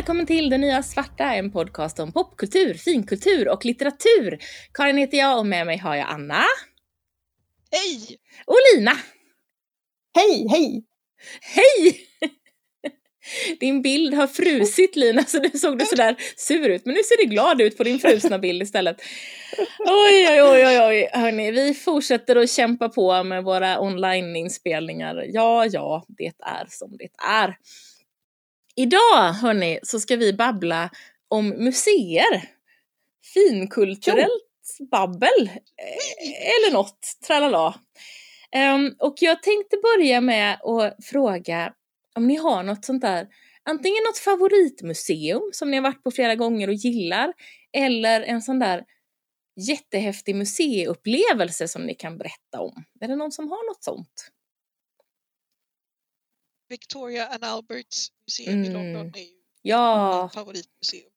välkommen till Det Nya Svarta, en podcast om popkultur, finkultur och litteratur. Karin heter jag och med mig har jag Anna. Hej! Och Lina. Hej, hej! Hej! Din bild har frusit Lina, så du såg du sådär sur ut. Men nu ser du glad ut på din frusna bild istället. Oj, oj, oj, oj, oj. Hörni, vi fortsätter att kämpa på med våra online-inspelningar. Ja, ja, det är som det är. Idag, hörni, så ska vi babbla om museer. Finkulturellt babbel. eh, Eller något, tralala. Ehm, och jag tänkte börja med att fråga om ni har något sånt där, antingen något favoritmuseum som ni har varit på flera gånger och gillar, eller en sån där jättehäftig museiupplevelse som ni kan berätta om. Är det någon som har något sånt? Victoria and Alberts museum i Mm. London är ju Ja, mitt favoritmuseum.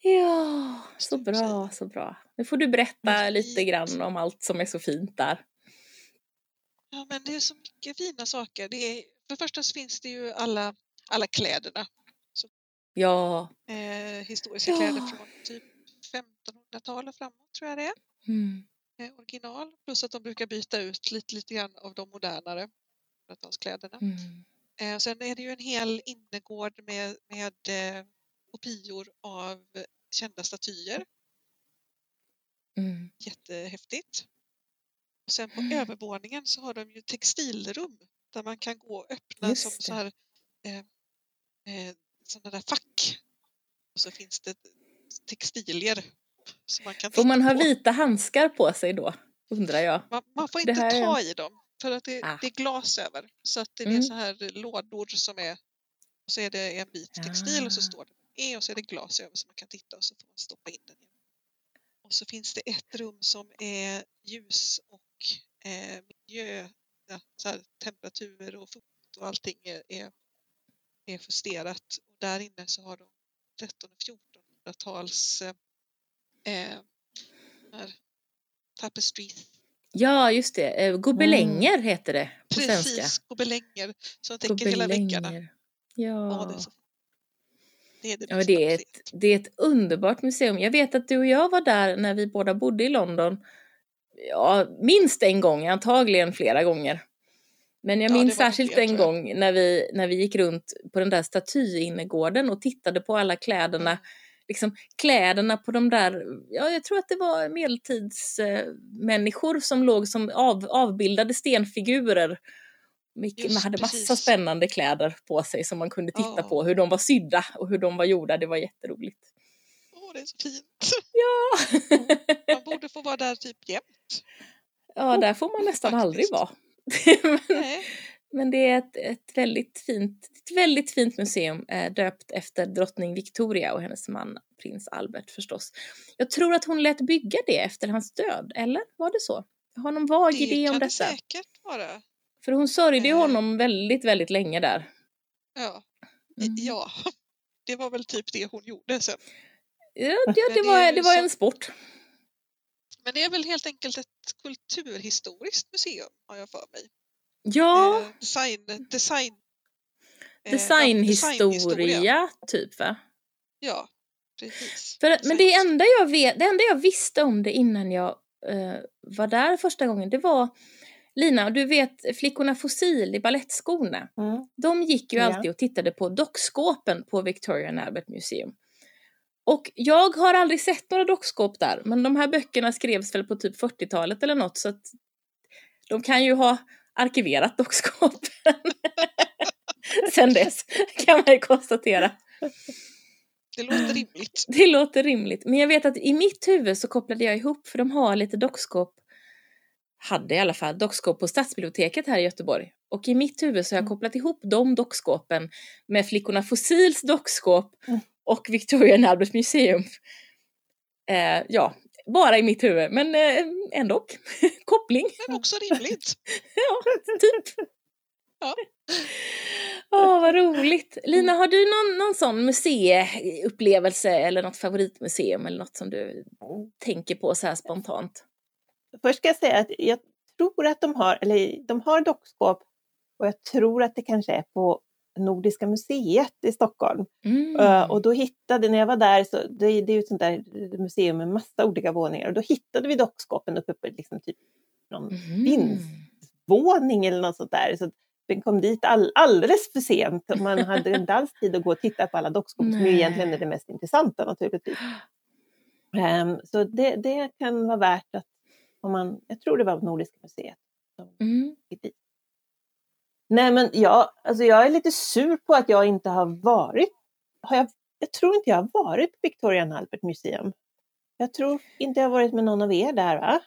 ja, så bra, så bra. Nu får du berätta lite grann om allt som är så fint där. Ja, men det är så mycket fina saker. Det är, för det första så finns det ju alla, alla kläderna. Ja, Eh, historiska Ja. kläder från typ 1500-talet framåt tror jag det är. mm. Eh, original. Plus att de brukar byta ut lite, lite grann av de modernare 1800-talskläderna. Mm. Eh, sen är det ju en hel innergård med, med eh, kopior av kända statyer. Mm. Jättehäftigt. Och sen på Mm. övervåningen så har de ju textilrum där man kan gå och öppna Just som så här, eh, eh, sådana där fack. Och så finns det textilier som man kan Får man ha på. vita handskar på sig då? Undrar jag. Man, man får inte här är- ta i dem för att det, Ah. det är glas över. Så att det är Mm. så här lådor som är och så är det en bit textil och så Ah. står det E och så är det glas över så man kan titta och så får man stoppa in den igen. Och så finns det ett rum som är ljus och eh, miljö, ja, så här, temperatur och fukt och allting är, är, är justerat. Och där inne så har de 13 och 1400-tals eh, eh, här, tapestries Ja, just det. Eh, Gobelänger heter det på svenska. Precis, gobelänger som täcker hela väggarna. Ja, Ja. det är det Ja, bästa det är, ett, det är ett underbart museum. Jag vet att du och jag var där när vi båda bodde i London. Ja, minst en gång, antagligen flera gånger. Men jag Ja, minns särskilt en gång när vi, när vi gick runt på den där statyinnergården och tittade på alla kläderna. Liksom kläderna på de där, ja jag tror att det var medeltidsmänniskor som låg som av, avbildade stenfigurer. Mycket, Just man hade massa precis. spännande kläder på sig som man kunde titta Ja. på, hur de var sydda och hur de var gjorda. Det var jätteroligt. Åh, det är så fint. Ja, Man borde få vara där typ jämt. ja där får man nästan aldrig Faktiskt. vara. men, Nej. Men det är ett, ett, väldigt fint, ett väldigt fint museum eh, döpt efter drottning Victoria och hennes man prins Albert förstås. Jag tror att hon lät bygga det efter hans död, eller var det så? Jag har någon vag Det idé om kan det detta. säkert vara. För hon sörjde ju Eh. honom väldigt, väldigt länge där. Ja. Mm. ja, det var väl typ det hon gjorde sen. Ja, ja det, det var, det var en sport. Men det är väl helt enkelt ett kulturhistoriskt museum har jag för mig. Ja, Eh, design, design, eh, ja, designhistoria typ va? Ja, precis. För, men det enda, jag vet, det enda jag visste om det innan jag eh, var där första gången, det var Lina, du vet flickorna Fossil i ballettskorna. Mm. De gick ju Ja. alltid och tittade på dockskåpen på Victoria and Albert Museum. Och jag har aldrig sett några dockskåp där, men de här böckerna skrevs väl på typ 40-talet eller något så att de kan ju ha arkiverat dockskåpen. Sen dess, kan man ju konstatera. Det låter rimligt. Det låter rimligt. Men jag vet att i mitt huvud så kopplade jag ihop, för de har lite dockskåp, hade i alla fall dockskåp på Stadsbiblioteket här i Göteborg. Och i mitt huvud så har jag Mm. kopplat ihop de dockskåpen med flickorna Fossils dockskåp Mm. och Victoria and Albert Museum. Eh, ja, bara i mitt huvud, men eh, ändå. Koppling. Men också rimligt. Ja, typ. Ja. Åh, vad roligt. Lina, har du någon, någon sån museiupplevelse eller något favoritmuseum eller något som du tänker på så här spontant? Först ska jag säga att jag tror att de har, eller de har dockskåp och jag tror att det kanske är på Nordiska museet i Stockholm. Mm. Eh, Och då hittade, när jag var där, så det, det är ju ett sånt där museum med massa olika våningar, och då hittade vi dockskåpen uppe på liksom typ någon Mhm. vindsvåning eller något sånt där. Så den kom dit all, alldeles för sent och man hade inte alls tid att gå och titta på alla dockskåp som ju egentligen är det mest intressanta naturligtvis. Ehm, så det, det kan vara värt att, om man, jag tror det var Nordiska museet som Mm. gick dit. Nej men jag, alltså jag är lite sur på att jag inte har varit, har jag, jag tror inte jag har varit på Victoria and Albert Museum. Jag tror inte jag har varit med någon av er där va?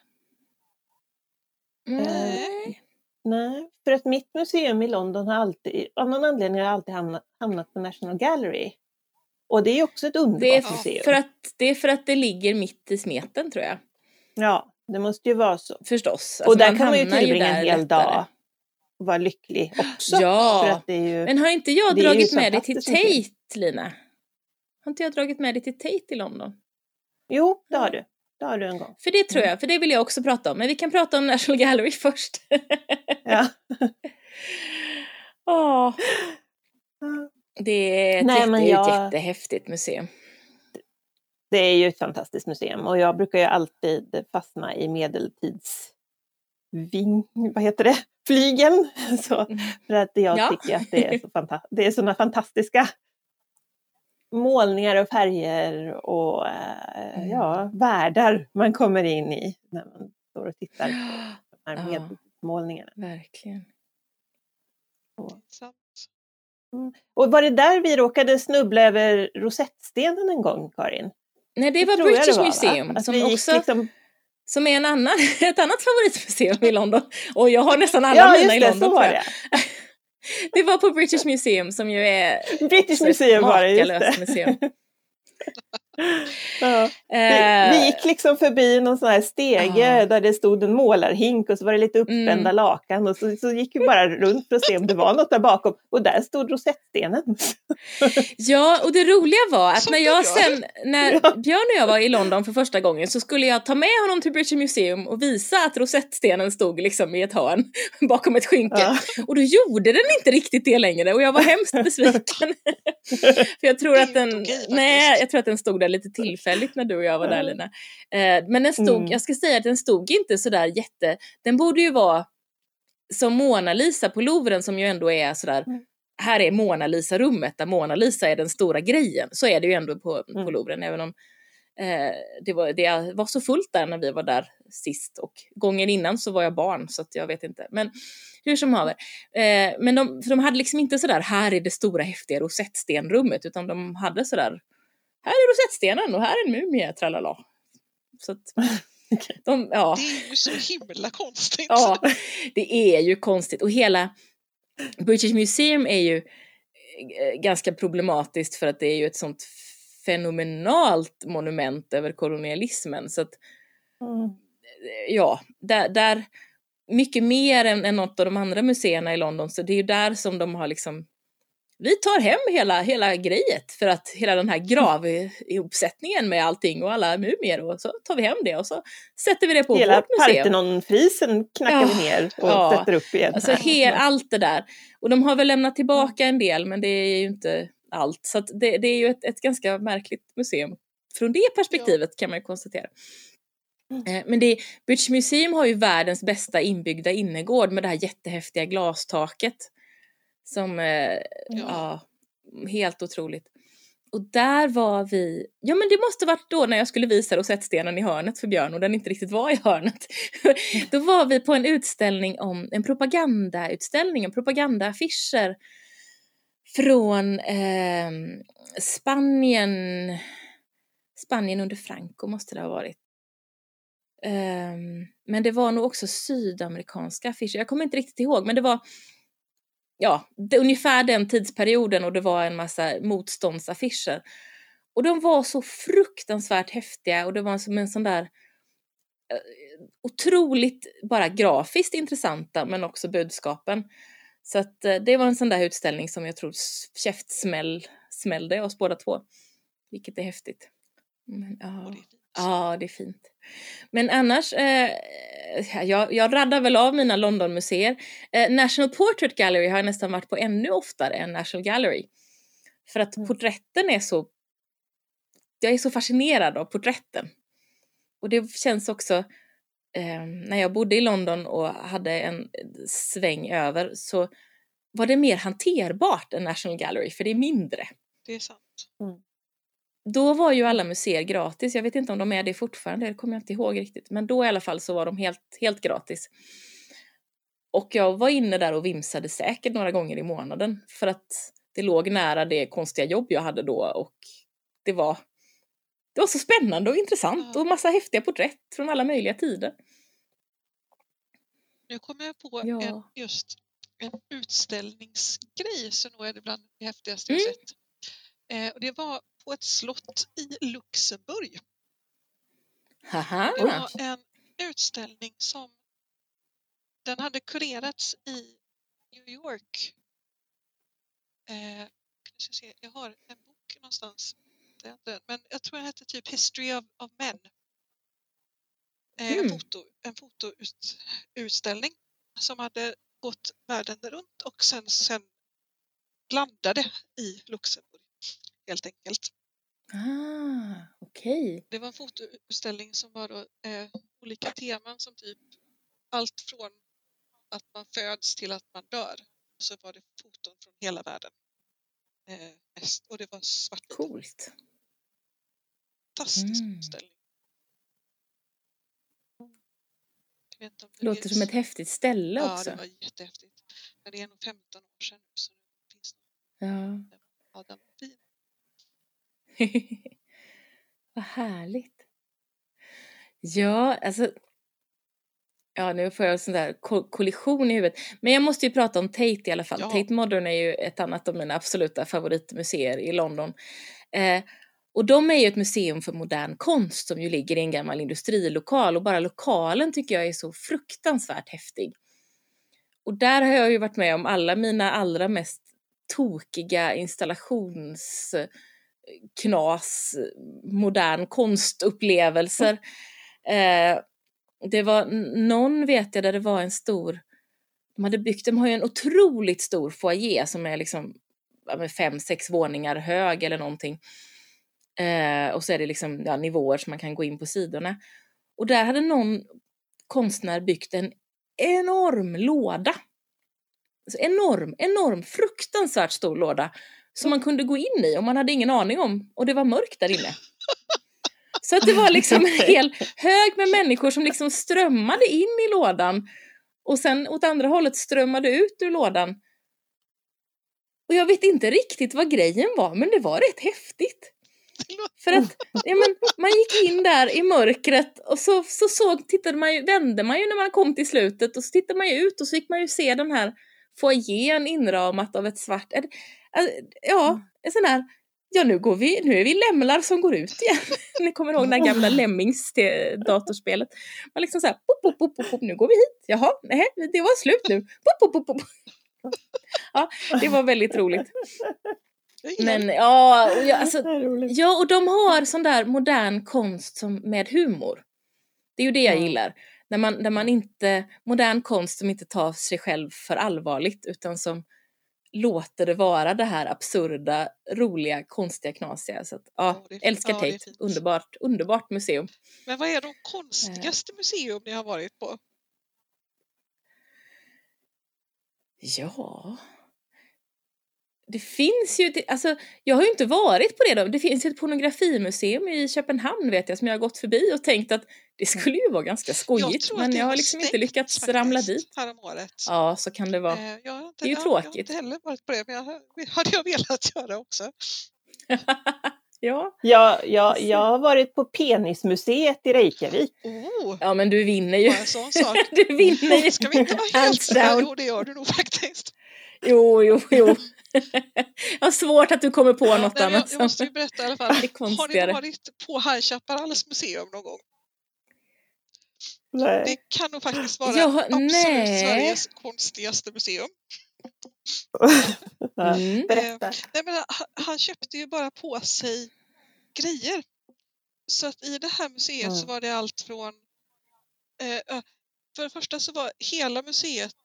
Nej. Nej, för att mitt museum i London har alltid, av någon anledning har jag alltid hamnat, hamnat på National Gallery. Och det är också ett underbart museum. för att, det är för att det ligger mitt i smeten tror jag. Ja, det måste ju vara så. Förstås. och Alltså, där kan man ju tillbringa en hel lättare. dag och vara lycklig också. Ja. Ju, Men har inte jag dragit med dig till. Tate, Lina? Har inte jag dragit med dig till Tate i London? Jo, det har du. Det har du en gång. För det tror Mm. jag, för det vill jag också prata om. Men vi kan prata om National Gallery först. Ja. Åh, det är ett, Nej, jätte, men ett jag- jättehäftigt museum. Det är ju ett fantastiskt museum och jag brukar ju alltid fastna i medeltids ving, vad heter det, flygeln. Så, för att jag Ja. tycker att det är, så fanta- det är sådana fantastiska målningar och färger och eh, Mm. ja, världar man kommer in i när man står och tittar på de här Ja. medeltidsmålningarna. Verkligen. Sant. Och var det där vi råkade snubbla över rosettstenen en gång, Karin? Nej, det var British det var, va? Museum Att som vi gick också liksom- som är en annan, ett annat favoritmuseum i London. Och jag har nästan alla Ja, mina i London så var det. Det var på British Museum som ju är British Museum var det, just det. museum. Ja. Vi, Eh, vi gick liksom förbi någon sån här stege Ja. där det stod en målarhink och så var det lite uppspända Mm. lakan och så, så gick vi bara runt för att se om det var något där bakom och där stod rosettstenen. Ja, och det roliga var att när jag sen, när Ja. Björn och jag var i London för första gången så skulle jag ta med honom till British Museum och visa att rosettstenen stod liksom i ett hörn bakom ett skynke. Ja. Och då gjorde den inte riktigt det längre och jag var hemskt besviken. för jag tror att den, nej, jag tror att den stod där lite tillfälligt när du och jag var där. Lina. Eh, men den stod, Mm. jag ska säga att den stod inte sådär jätte, den borde ju vara som Mona Lisa på Louvren som ju ändå är sådär Mm. här är Mona Lisa-rummet där Mona Lisa är den stora grejen. Så är det ju ändå på, på Mm. Louvren, även om eh, det, var, det var så fullt där när vi var där sist och gången innan så var jag barn så att jag vet inte. Men hur som haver. Eh, men de, de hade liksom inte sådär, här är det stora häftiga rosettstenrummet, utan de hade sådär, här är rosettstenen och här är en mumie, tralala. Så att, de, ja. Det är ju så himla konstigt. Ja, det är ju konstigt. Och hela British Museum är ju eh, ganska problematiskt för att det är ju ett sånt fenomenalt monument över kolonialismen. Så att, Mm. eh, ja, där, där mycket mer än, än något av de andra museerna i London, så det är ju där som de har liksom vi tar hem hela, hela grejet för att hela den här gravuppsättningen med allting och alla mumier och så tar vi hem det och så sätter vi det på Hela vårt museum. Parthenonfrisen knackar Ja, vi ner och ja. sätter upp igen. Alltså här. allt det där. Och de har väl lämnat tillbaka en del men det är ju inte allt. Så det, det är ju ett, ett ganska märkligt museum. Från det perspektivet kan man ju konstatera. Eh, Men det, British Museum har ju världens bästa inbyggda innergård med det här jättehäftiga glastaket. Som, eh, ja, helt otroligt. Och där var vi, ja men det måste varit då när jag skulle visa rosettstenen i hörnet för Björn och den inte riktigt var i hörnet. då var vi på en utställning om, en propagandautställning, en propagandaaffischer från eh, Spanien, Spanien under Franco måste det ha varit. Ehm, men det var nog också sydamerikanska affischer, jag kommer inte riktigt ihåg men det var ja, det, ungefär den tidsperioden och det var en massa motståndsaffischer. Och de var så fruktansvärt häftiga och det var som en sån där eh, otroligt bara grafiskt intressanta men också budskapen. Så att eh, det var en sån där utställning som jag tror käftsmällde käftsmäll smällde oss båda två. Vilket är häftigt. Men, ja. Ja, det är fint. Men annars, eh, jag, jag raddar väl av mina Londonmuseer. Eh, National Portrait Gallery har jag nästan varit på ännu oftare än National Gallery. För att Mm. porträtten är så... Jag är så fascinerad av porträtten. Och det känns också... Eh, när jag bodde i London och hade en sväng över så var det mer hanterbart än National Gallery, för det är mindre. Det är sant. Då var ju alla museer gratis. Jag vet inte om de är det fortfarande, det kommer jag inte ihåg riktigt. Men då i alla fall så var de helt, helt gratis. Och jag var inne där och vimsade säkert några gånger i månaden för att det låg nära det konstiga jobb jag hade då och det var, det var så spännande och intressant och massa häftiga porträtt från alla möjliga tider. Nu kommer jag på Ja. en, just en utställningsgrej som nog är det bland det häftigaste jag Mm. sett. Eh, och det var på ett slott i Luxemburg. Haha! Det var en utställning som den hade kurerats i New York. Eh, jag har en bok någonstans. Men jag tror den hette typ History of, of Men. Eh, En, Mm. foto, en fotoutställning som hade gått världen runt och sen, sen landade i Luxemburg helt enkelt. Ah, okej. Det var en fotoutställning som var då, eh, olika teman som typ allt från att man föds till att man dör. Så var det foton från hela världen. Eh, mest. Och det var svart. Coolt. Fantastisk Mm. utställning. Låter som ett häftigt ställe Ja, också. det var jättehäftigt. Men det är nog 15 år sedan nu så det finns Ja. ja, den var fin. Vad härligt. Ja, alltså. Ja, nu får jag en sån där ko- kollision i huvudet. Men jag måste ju prata om Tate i alla fall. Ja. Tate Modern är ju ett annat av mina absoluta favoritmuseer i London. Eh, och de är ju ett museum för modern konst som ju ligger i en gammal industrilokal och bara lokalen tycker jag är så fruktansvärt häftig. Och där har jag ju varit med om alla mina allra mest tokiga installations knas, modern konstupplevelser. Eh, det var någon vet jag där det var en stor, de hade byggt, de har ju en otroligt stor foyer som är liksom fem, sex våningar hög eller någonting. Eh, och så är det liksom ja, nivåer som man kan gå in på sidorna. Och där hade någon konstnär byggt en enorm låda. Alltså enorm, enorm, fruktansvärt stor låda som man kunde gå in i och man hade ingen aning om och det var mörkt där inne. Så att det var liksom en hel hög med människor som liksom strömmade in i lådan och sen åt andra hållet strömmade ut ur lådan. Och jag vet inte riktigt vad grejen var, men det var rätt häftigt. För att ja, men, man gick in där i mörkret och så, så såg, tittade man ju, vände man ju när man kom till slutet och så tittade man ju ut och så fick man ju se den här foajén inramat av ett svart, äh, ja, en sån här, ja nu går vi, nu är vi lämlar som går ut igen. Ni kommer ihåg det här gamla Lemmings till datorspelet. Man liksom såhär, pop, pop, pop, pop, pop, nu går vi hit, jaha, nej, det var slut nu, pop, pop, pop, pop. Ja, det var väldigt roligt. Men ja, och jag, alltså. Ja, och de har sån där modern konst som, med humor. Det är ju det jag Ja. gillar. När man, när man inte, modern konst som inte tar sig själv för allvarligt utan som låter det vara det här absurda, roliga, konstiga, knasiga. Så att, ja, Ja, älskar ja, Tate. Underbart, underbart museum. Men vad är de konstigaste museum ni har varit på? Ja. Det finns ju, alltså jag har ju inte varit på det då. Det finns ju ett pornografimuseum i Köpenhamn vet jag som jag har gått förbi och tänkt att det skulle ju vara ganska skojigt att men jag har liksom inte lyckats faktiskt ramla dit. Häromåret. Ja, så kan det vara. Eh, Jag har inte, Det är ju jag, Jag har tråkigt. inte heller varit på det, men jag hade jag velat göra också. ja. Jag, jag, jag har varit på Penismuseet i Reykjavik. Oh, ja, men du vinner ju. sak. du vinner ju. Ska vi inte vara helt... down. Jo, det gör du nog faktiskt. Jo, jo, jo. jag har svårt att du kommer på Ja, något nej, men annat jag, jag måste ju berätta i alla fall. Har ni varit på High Chaparrals museum någon gång? Det Nej. kan nog faktiskt vara Ja, absolut nej. Sveriges konstigaste museum. Mm. Berätta. Nej, men han, han köpte ju bara på sig grejer. Så att i det här museet så Mm. var det allt från eh, för det första så var hela museet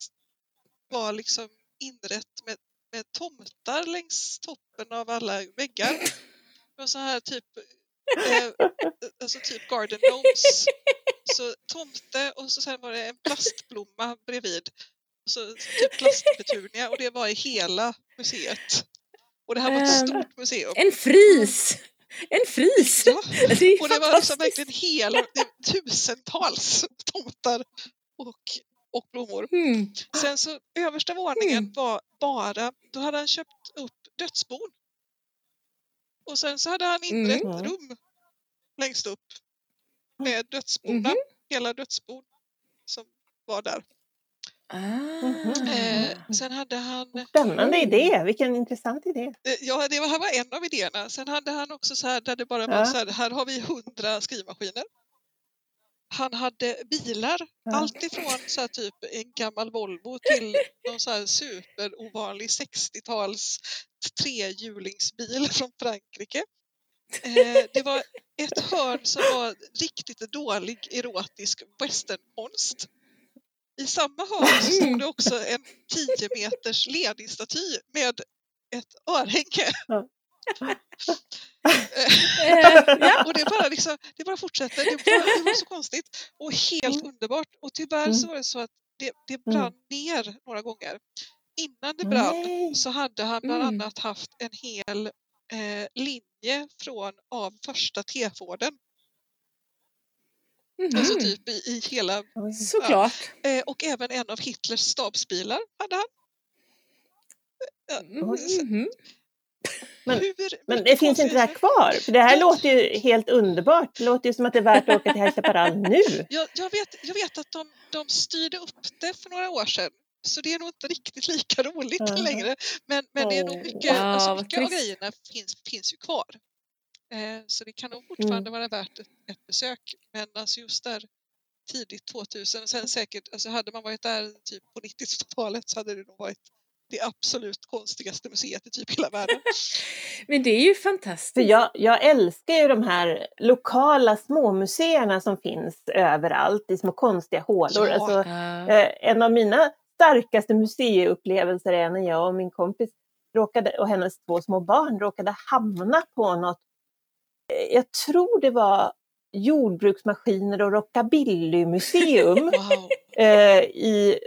var liksom inrett med, med tomtar längs toppen av alla väggar. Det var så här typ, eh, alltså typ garden gnomes. Så tomte och så sen var det en plastblomma bredvid. Och så typ plastpetunia och det var i hela museet. Och det här var ett Ehm, stort museum. En fris! En fris! Ja, Det och det var liksom verkligen hela, tusentals tomtar och, och blommor. Mm. Sen så översta våningen Mm. var bara, då hade han köpt upp dödsbon. Och sen så hade han inrett Mm. rum längst upp med dödsbona, Mhm. hela dödsbon som var där. Ah. Eh, sen hade han, Spännande idé, vilken intressant idé. eh, ja det var, här var en av idéerna, sen hade han också så här där det bara var Ja. så här, här har vi hundra skrivmaskiner. Han hade bilar, Ja. allt ifrån så här typ en gammal Volvo till någon så här superovanlig 60-tals trehjulingsbil från Frankrike. Eh, det var ett hörn som var riktigt dålig erotisk westernkonst. I samma hörn så stod det också en 10 meters Lenin-staty med ett örhänge. Eh. Och det bara, liksom, det bara fortsätter. Det var, det var så konstigt och helt underbart. Och tyvärr Mm. så var det så att det, det brann ner några gånger. Innan det brann så hade han bland Mm. annat haft en hel linje från av första T-Forden. Alltså Mhm. typ i, i hela. Såklart. eh, och även en av Hitlers stabsbilar hade han. Mhm. Men- Hur Men mycket det finns inte det här kvar? För det här låter ju helt underbart. Det låter ju som att det är värt att åka till Chaparral nu. Jag, jag, vet, jag vet att de, de styrde upp det för några år sedan. Så det är nog inte riktigt lika roligt Mhm. längre. Men, men det är nog mycket, alltså vad mycket av grejerna finns, finns ju kvar. Eh, så det kan nog fortfarande Mm. vara värt ett, ett besök. Men alltså just där tidigt 2000, sen säkert, alltså hade man varit där typ på 90-talet så hade det nog varit det absolut konstigaste museet i typ hela världen. Men det är ju fantastiskt. jag, jag älskar ju de här lokala småmuseerna som finns överallt i små konstiga hålor. Ja. Alltså. Eh, en av mina starkaste museiupplevelser är när jag och min kompis råkade, och hennes två små barn råkade hamna på något, eh, jag tror det var jordbruksmaskiner och rockabillymuseum Wow. eh, i,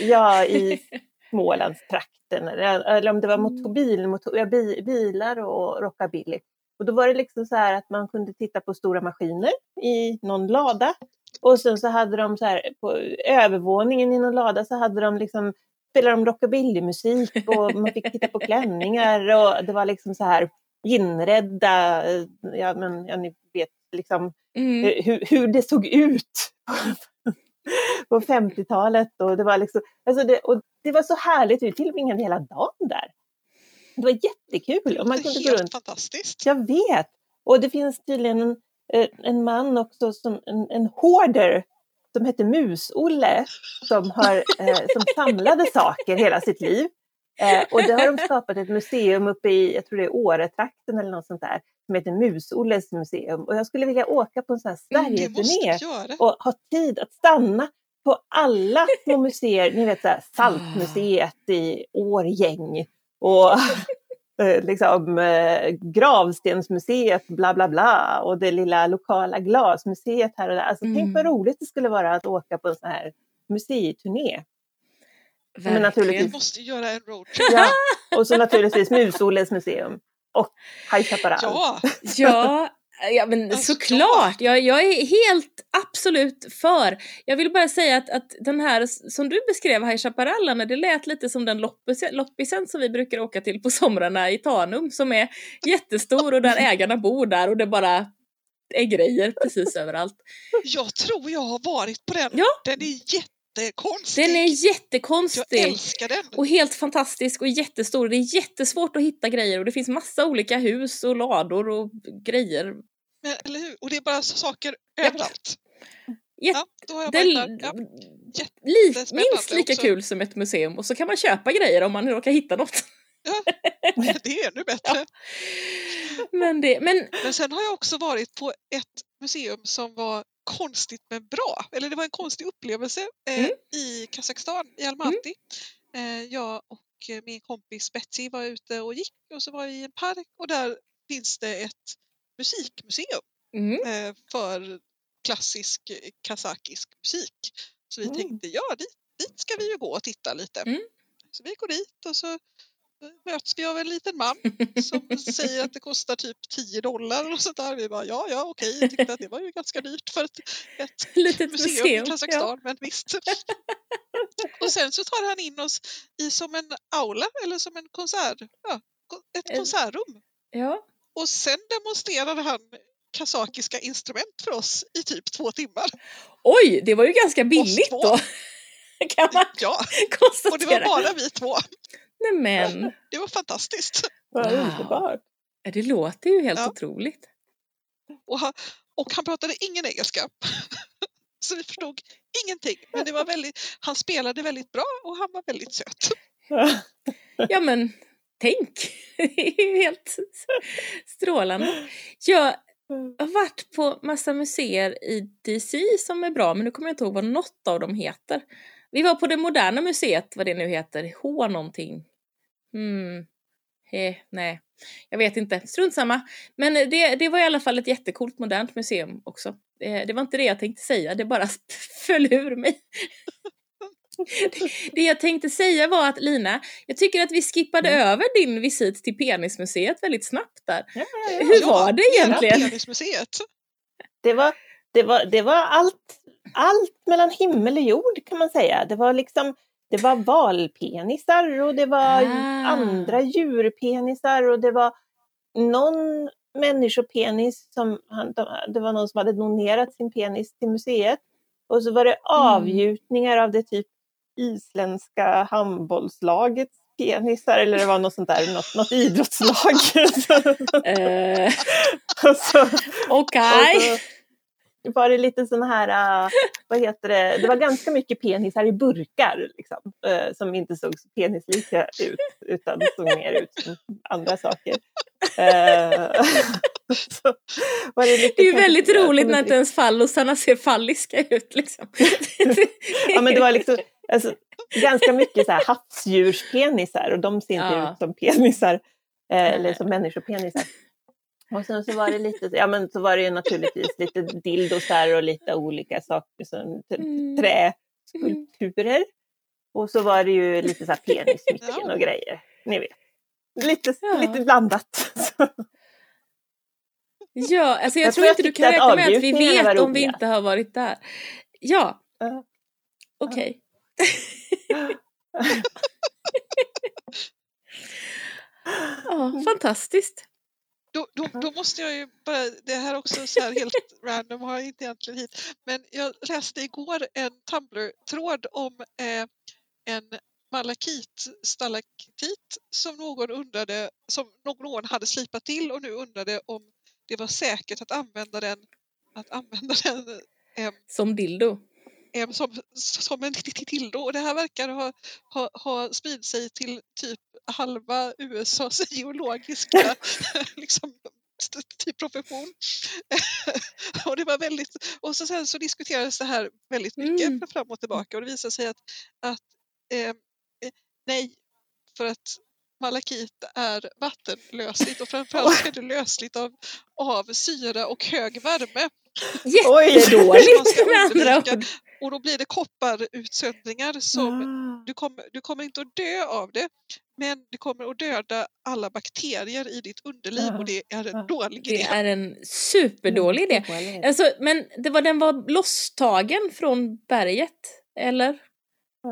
ja, i Smålandstrakten eller, eller om det var Mm. motorbil, motor, bilar och rockabilly. Och då var det liksom så här att man kunde titta på stora maskiner i någon lada och sen så hade de så här på övervåningen i någon lada så hade de liksom spelade de rockabillymusik och man fick titta på klänningar och det var liksom så här inredda, ja men ja, ni vet liksom Mm. eh, hur, hur det såg ut på 50-talet. Och det, var liksom, alltså det, och det var så härligt, vi tillbringade hela dagen där. Det var jättekul. Och man kunde gå helt runt. fantastiskt. Jag vet! Och det finns tydligen en, en man också, som, en, en hoarder, som hette Mus-Olle, som, har, eh, som samlade saker hela sitt liv. Eh, och det har de skapat ett museum uppe i, jag tror det är Åretrakten eller något sånt där, som heter Mus-Olles museum. Och jag skulle vilja åka på en sån här Sverigeturné och ha tid att stanna på alla små museer, ni vet så här, Saltmuseet i Årgäng och eh, liksom eh, Gravstensmuseet bla bla bla och det lilla lokala glasmuseet här och där. Alltså, Tänk Mm. vad roligt det skulle vara att åka på en sån här museiturné. Verkligen. naturligtvis- Vi måste göra en roadtrip. Ja, och så naturligtvis Mus-Olles museum och High Chaparral. Ja, Ja, ja men såklart. Jag, jag är helt absolut för. Jag vill bara säga att, att den här som du beskrev, High Chaparral, det lät lite som den loppis, loppisen som vi brukar åka till på somrarna i Tanum som är jättestor och där ägarna bor där och det bara är grejer precis överallt. jag tror jag har varit på den. Ja. Den är jättekonstig. Den är jag jättekonstig. älskar den. Och helt fantastisk och jättestor. Det är jättesvårt att hitta grejer och det finns massa olika hus och lador och grejer. Men, eller hur? Och det är bara saker Japp. överallt. Ja, då har jag Det där. Ja. jättespännande minst lika också. kul som ett museum och så kan man köpa grejer om man råkar hitta något. Det är ännu bättre. Men, det, men Men sen har jag också varit på ett museum som var konstigt men bra. Eller det var en konstig upplevelse eh, Mm. i Kazakstan, i Almaty. Eh, jag och eh, min kompis Betsy var ute och gick och så var vi i en park och där finns det ett musikmuseum Mm. eh, för klassisk kazakisk musik. Så vi Mm. tänkte, ja dit, dit ska vi ju gå och titta lite. Mm. Så vi går dit och så eh, möts vi av en liten man som säger att det kostar typ 10 dollar och sånt där. Vi bara, ja, ja, okej, jag tyckte att det var ju ganska dyrt för ett, ett Litet museum, museum. i Kazakstan, men visst. och sen så tar han in oss i som en aula eller som en konsert, ja, ett konsertrum. Ja. Och sen demonstrerade han kazakiska instrument för oss i typ två timmar. Oj, det var ju ganska billigt då. Kan man Ja, konstatera. och det var bara vi två. Nej men, Det var fantastiskt. Vad Wow. underbart. det låter ju helt Ja. otroligt. Och han, och han pratade ingen engelska. Så vi förstod ingenting. Men det var väldigt, han spelade väldigt bra och han var väldigt söt. Ja men, tänk. Det är ju helt strålande. Jag har varit på massa museer i DC som är bra, men nu kommer jag inte ihåg vad något av dem heter. Vi var på det moderna museet, vad det nu heter, H någonting. Hmm. He, nej, jag vet inte. Strunt samma. Men det, det var i alla fall ett jättecoolt modernt museum också. Det, det var inte det jag tänkte säga, det bara föll ur mig. Det, jag tänkte säga var att Lina, jag tycker att vi skippade över din visit till Penismuseet väldigt snabbt där. Ja, Hur var det egentligen? Penismuseet. Det var, det var, det var allt, allt mellan himmel och jord kan man säga. Det var liksom det var valpenisar och det var Ah. andra djurpenisar och det var någon människopenis som han, de- det var någon som hade donerat sin penis till museet. Och så var det avgjutningar av det typ isländska handbollslagets penisar eller det var något sånt där, något, något idrottslag. Eh, och så, Okej. och så var det lite sån här, äh, vad heter det, det var ganska mycket penisar i burkar liksom, äh, som inte såg så penislika ut utan såg mer ut som andra saker. Var det, Det är ju väldigt roligt när ett inte ens fallosarna ser falliska ut liksom. Ja, men det var liksom alltså, ganska mycket så här havsdjurspenisar och de ser inte Ja. ut som penisar eh, eller som människopenisar. Och sen så var det lite, ja men så var det ju naturligtvis lite dildosar och lite olika saker som Mm. träskulpturer. Och så var det ju lite så här penissmycken Ja. och grejer, ni vet. Lite, Ja. lite blandat. Ja, alltså jag, Jag tror inte du kan räkna med att vi vet om vi inte har varit där. Ja, Ja. okej. Ja, fantastiskt. Då, då, då måste jag ju bara, det här är också så här helt random, har jag inte egentligen hit, men jag läste igår en Tumblr-tråd om eh, en malakit stalaktit som någon undrade, som någon hade slipat till och nu undrade om det var säkert att använda den, att använda den eh, Som dildo. Eh, som, som en dildo och det här verkar ha, ha, ha spridit sig till typ halva USAs geologiska liksom, typ profession. och det var väldigt, och så sen så diskuterades det här väldigt mycket Mm. fram och tillbaka och det visade sig att, att eh, eh, nej, för att malakit är vattenlösligt och framförallt är det lösligt av, av syra och hög värme. Jättedåligt med andra ord. Och då blir det kopparutsöndringar som Ah. du kommer, du kommer inte att dö av det, men du kommer att döda alla bakterier i ditt underliv och det är en dålig Det idé. är en superdålig idé. Alltså, men det var, den var losstagen från berget, eller?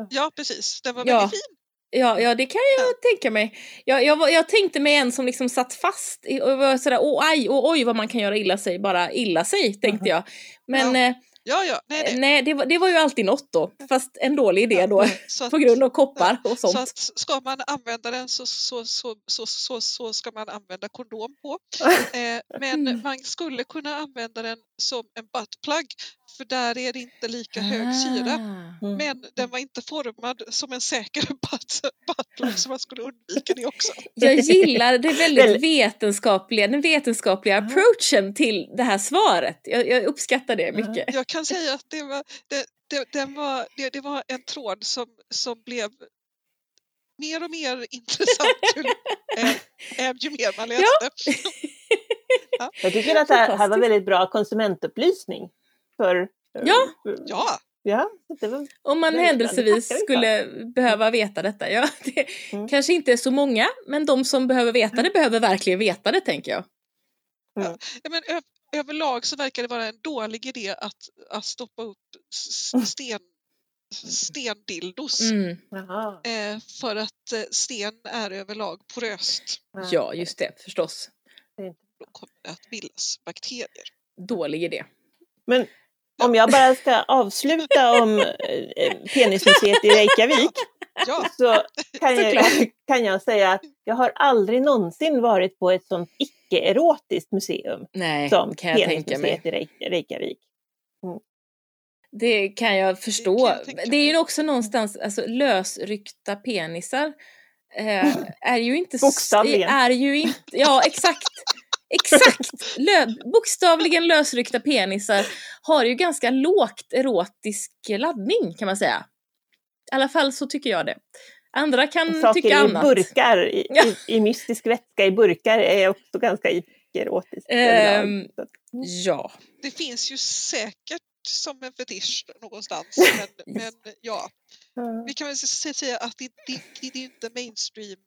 Ja, precis. Den var Ja. väldigt fin. Ja, ja det kan jag tänka mig. Jag, jag, jag tänkte mig en som liksom satt fast och var sådär, åh aj, åh, oj vad man kan göra illa sig, bara illa sig, tänkte jag. Men Ja. eh, Ja, ja. Nej, nej. nej, det, var, det var ju alltid något då, fast en dålig idé Ja, då, Så att, på grund av koppar och så sånt. att ska man använda den så, så, så, så, så, så ska man använda kondom på. Eh, men Mm. man skulle kunna använda den som en buttplug för där är det inte lika hög syra. Ah. Mm. Men den var inte formad som en säker butler så man skulle undvika det också. Jag gillar det väldigt vetenskapliga, den vetenskapliga Ja. approachen till det här svaret. Jag, jag uppskattar det Ja. mycket. Jag kan säga att det var, det, det, den var, det, det var en tråd som, som blev mer och mer intressant ju, eh, eh, ju mer man läste. Jag tycker att det här, här var väldigt bra konsumentupplysning. För, Ja. Ja, ja så det var, Om man händelsevis skulle behöva veta detta. Ja, det Mm. kanske inte är så många, men de som behöver veta det behöver verkligen veta det, tänker jag. ja, men ö, överlag så verkar det vara en dålig idé att, att stoppa upp s- sten, stendildos. Mm. Eh, för att eh, sten är överlag poröst. Ja, just det, förstås. Då kommer det att bildas bakterier. Dålig idé. Men om jag bara ska avsluta om eh, Penismuseet i Reykjavik Ja, så kan jag, kan jag säga att jag har aldrig någonsin varit på ett sånt icke-erotiskt museum Nej, som kan jag tänka mig. I Reykjavik. Det kan jag förstå. kan jag det är ju också någonstans, alltså lösryckta penisar eh, är ju inte... Bokstavligen. Är ju inte, ja, exakt. Exakt! Lö, bokstavligen lösryckta penisar har ju ganska lågt erotisk laddning kan man säga. I alla fall så tycker jag det. Andra kan Saker tycka i annat. burkar, i, Ja. i, i mystisk vätska i burkar är också ganska. Så att- Ja. det finns ju säkert som en fetisch någonstans. Men, men ja, vi kan väl säga att det, det, det är inte mainstream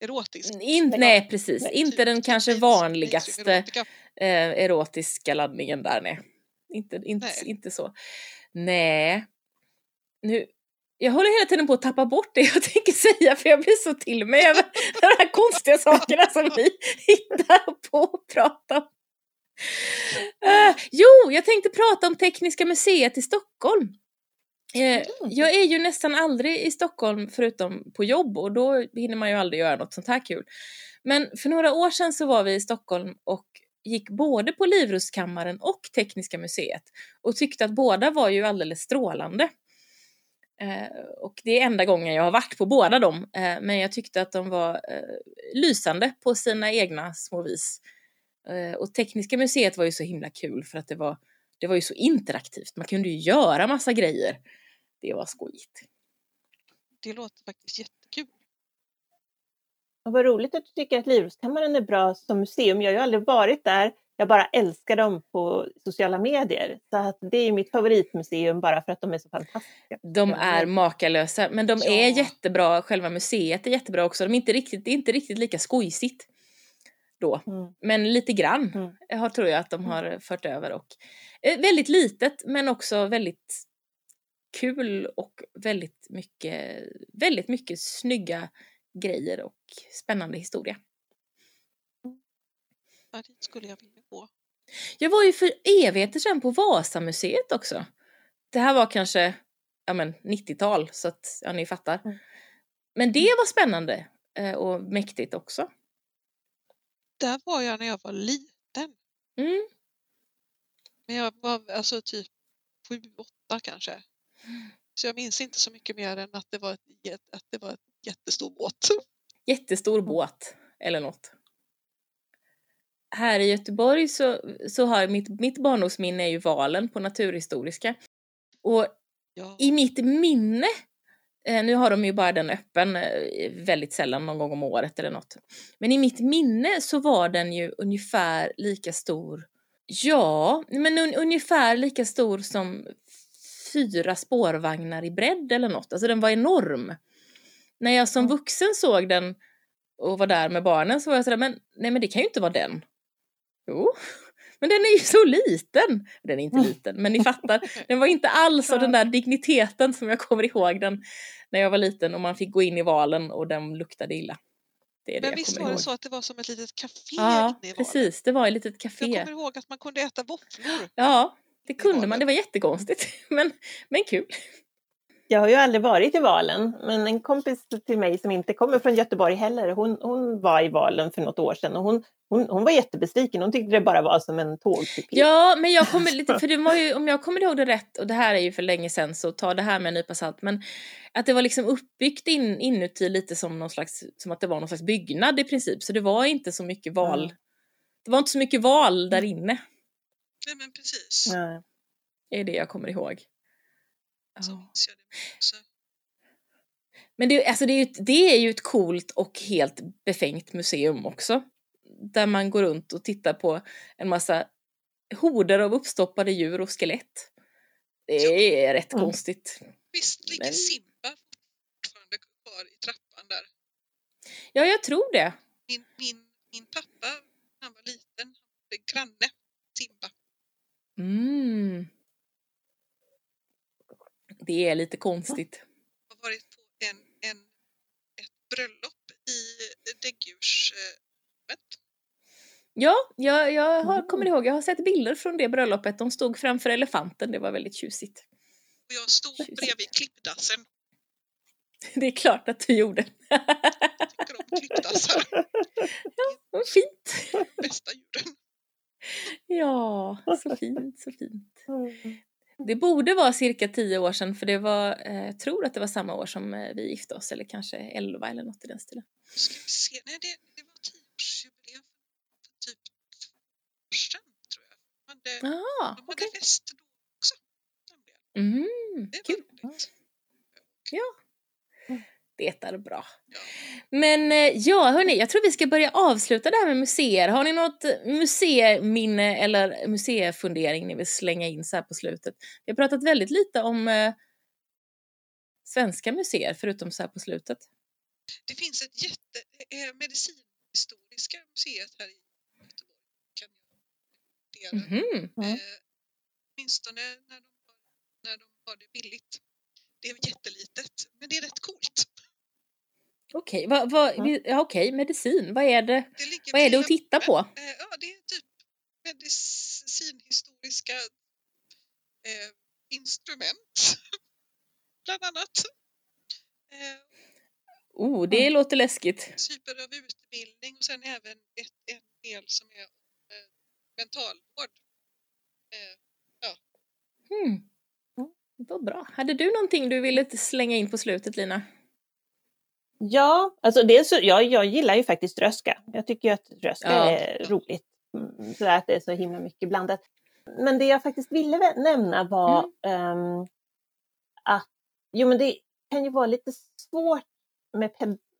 eh, erotiskt. In, Nej. precis. Nej. Inte den kanske Mainstream- vanligaste eh, erotiska laddningen där, nej. Inte, inte, Nej. inte så. Nej. Nu, jag håller hela tiden på att tappa bort det jag tänker säga för jag blir så till mig över de här konstiga sakerna som vi hittar på att prata om. Eh, jo, jag tänkte prata om Tekniska museet i Stockholm. Eh, jag är ju nästan aldrig i Stockholm förutom på jobb och då hinner man ju aldrig göra något sånt här kul. Men för några år sedan så var vi i Stockholm och gick både på Livrustkammaren och Tekniska museet och tyckte att båda var ju alldeles strålande. Eh, och det är enda gången jag har varit på båda dem, eh, men jag tyckte att de var lysande på sina egna små vis. Och Tekniska museet var ju så himla kul för att det var, det var ju så interaktivt. Man kunde ju göra massa grejer. Det var skojigt. Det låter faktiskt jättekul. Och vad roligt att du tycker att Livrustkammaren är bra som museum. Jag har ju aldrig varit där. Jag bara älskar dem på sociala medier. Så att det är mitt favoritmuseum bara för att de är så fantastiska. De är makalösa, men de är Ja. jättebra. Själva museet är jättebra också. De är inte riktigt, det är inte riktigt lika skojsigt då. Mm. Men lite grann Mm. har, tror jag att de har fört över. Och, eh, väldigt litet men också väldigt kul och väldigt mycket, väldigt mycket snygga grejer och spännande historia. Ja, dit skulle jag vilja gå. Jag var ju för evigheter sedan på Vasamuseet också. Det här var kanske ja men, 90-tal så att ja, ni fattar. Mm. Men det var spännande eh, och mäktigt också. Där var jag när jag var liten. Mm. Men jag var alltså typ sju, åtta kanske. Så jag minns inte så mycket mer än att det var, ett, att det var ett jättestor båt. Jättestor båt eller något. Här i Göteborg så, så har mitt, mitt barndomsminne är ju Valen på Naturhistoriska. Och Ja. i mitt minne, nu har de ju bara den öppen eh, väldigt sällan, någon gång om året eller något. Men i mitt minne så var den ju ungefär lika stor, ja, men un, ungefär lika stor som fyra spårvagnar i bredd eller något. Alltså den var enorm. När jag som vuxen såg den och var där med barnen så var jag sådär, men nej men det kan ju inte vara den. Jo, men den är ju så liten. Den är inte Mm. liten, men ni fattar. Den var inte alls av den där digniteten som jag kommer ihåg den när jag var liten och man fick gå in i valen och den luktade illa. Det det Men jag visst var det så att det var som ett litet café Ja, precis. Det var ett litet Jag café. kommer ihåg att man kunde äta våfflor. Ja, det kunde man. Det var jättekonstigt, men, men kul. Jag har ju aldrig varit i Valen, men en kompis till mig som inte kommer från Göteborg heller, hon, hon var i Valen för något år sedan och hon, hon, hon var jättebesviken. Hon tyckte det bara var som en tågkupé. Ja, men jag kommer lite, för det var ju, om jag kommer ihåg det rätt, och det här är ju för länge sedan så ta det här med en nypa salt, men att det var liksom uppbyggt in, inuti lite som någon slags, som att det var någon slags byggnad i princip, så det var inte så mycket val. Mm. Det var inte så mycket val där inne, Nej men precis. Ja. är det jag kommer ihåg. Så Ja. minns jag det också. Men det, alltså det, är ju, ett- det är ju ett coolt och helt befängt museum också. Där man går runt och tittar på en massa horder av uppstoppade djur och skelett. Det är rätt Mm. konstigt. Visst ligger Men- Simba fortfarande kvar i trappan där? Ja, jag tror det. Min, min, min pappa, han var liten, hade granne Simba. Mm. Det är lite konstigt. har varit på en, en, ett bröllop i däggdjursrummet. Ja, jag, jag har, Mm. kommer ihåg, jag har sett bilder från det bröllopet. De stod framför elefanten, det var väldigt tjusigt. Och jag stod Tjusigt. bredvid klippdassen. Det är klart att du gjorde. Tycker om klippdassar. Vad fint! Bästa djuren. Ja, så fint, så fint. Det borde vara cirka tio år sedan för det var, eh, jag tror att det var samma år som eh, vi gifte oss eller kanske elva eller något i den stilen. Ska vi se. Nej, det, det var tioårsjubileum för typ två år sedan tror jag. De hade, Jaha, de hade fest då också. Mm, Det var kul. roligt. Det är bra. Ja. Men eh, ja, hörni, jag tror vi ska börja avsluta det här med museer. Har ni något museiminne eller museifundering ni vill slänga in så här på slutet? Vi har pratat väldigt lite om eh, svenska museer, förutom så här på slutet. Det finns ett jätte, eh, medicinhistoriska museet här i Göteborg. Kan jag. Mm. Eh, åtminstone när de, har, när de har det billigt. Det är jättelitet, men det är rätt coolt. Okej, vad, vad, Ja. ja, okej, medicin, vad är det, Det vad är det att titta på? Eh, ja, det är typ medicinhistoriska eh, instrument, bland annat. Eh, Oh, det låter läskigt. typer av utbildning och sen även ett, en del som är eh, mentalvård. Eh, Hmm. Mm. Vad bra. Hade du någonting du ville slänga in på slutet, Lina? Ja, alltså dels jag, jag gillar ju faktiskt röska. Jag tycker ju att röska Ja. är roligt. Mm, Så att det är så himla mycket blandat. Men det jag faktiskt ville nämna var ehm, att jo, men det kan ju vara lite svårt med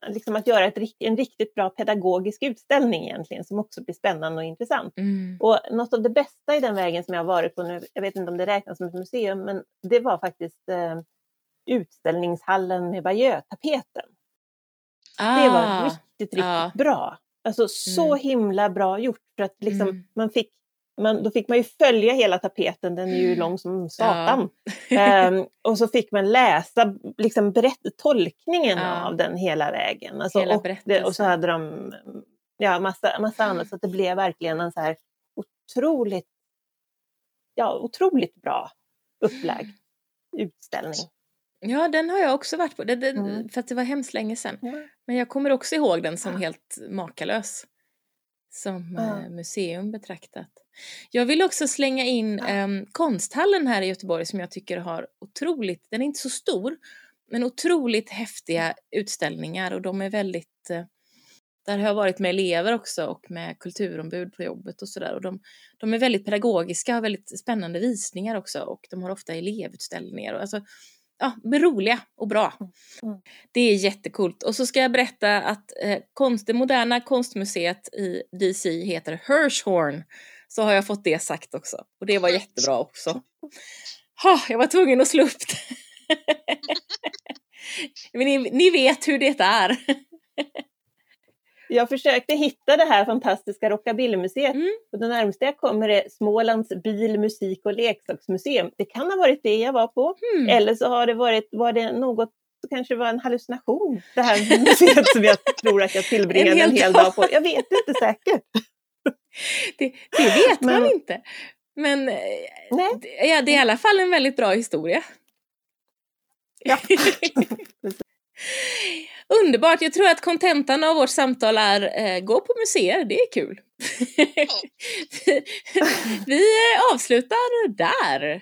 liksom att göra ett, en riktigt bra pedagogisk utställning egentligen som också blir spännande och intressant. Mm. Och något av det bästa i den vägen som jag har varit på nu, jag vet inte om det räknas som ett museum, men det var faktiskt eh, utställningshallen med Bayeux-tapeten. Det var Ah, riktigt, riktigt ja. bra. Alltså så Mm. himla bra gjort. För att liksom, Mm. man fick, man, då fick man ju följa hela tapeten, den är ju Mm. lång som satan. Ehm, och så fick man läsa liksom, berätt, tolkningen Ja. av den hela vägen. Alltså, Hela och, det, och så hade de ja, massa, massa annat, så det blev verkligen en så här otroligt, ja, otroligt bra upplagd utställning. Ja, den har jag också varit på, det, det, Mm. för att det var hemskt länge sedan. Ja. Men jag kommer också ihåg den som Ja. helt makalös. Som Ja. eh, museum betraktat. Jag vill också slänga in Ja. em, konsthallen här i Göteborg som jag tycker har otroligt, den är inte så stor, men otroligt häftiga utställningar och de är väldigt eh, där har jag varit med elever också och med kulturombud på jobbet och sådär. Och de, de är väldigt pedagogiska, har väldigt spännande visningar också och de har ofta elevutställningar. Och alltså, ja, är roliga och bra. Mm. Det är jättekult. Och så ska jag berätta att eh, konst, det moderna konstmuseet i DC heter Hirshhorn. Så har jag fått det sagt också. Och det var jättebra också. Ha, jag var tvungen att slå upp det. Men ni, ni vet hur det är. Jag försökte hitta det här fantastiska rockabillymuseet Mm. och det närmaste jag kommer är Smålands bil-, musik och leksaksmuseum. Det kan ha varit det jag var på. Hmm. Eller så har det varit, var det något, så kanske det var en hallucination, det här museet som jag tror att jag tillbringade En en hel hel, dag. dag på. Jag vet inte säkert. Det, det vet man Men- inte. Men eh, det- ja, det är i alla fall en väldigt bra historia. Ja. Underbart! Jag tror att kontentan av vårt samtal är eh, gå på museer, det är kul. Vi avslutar där.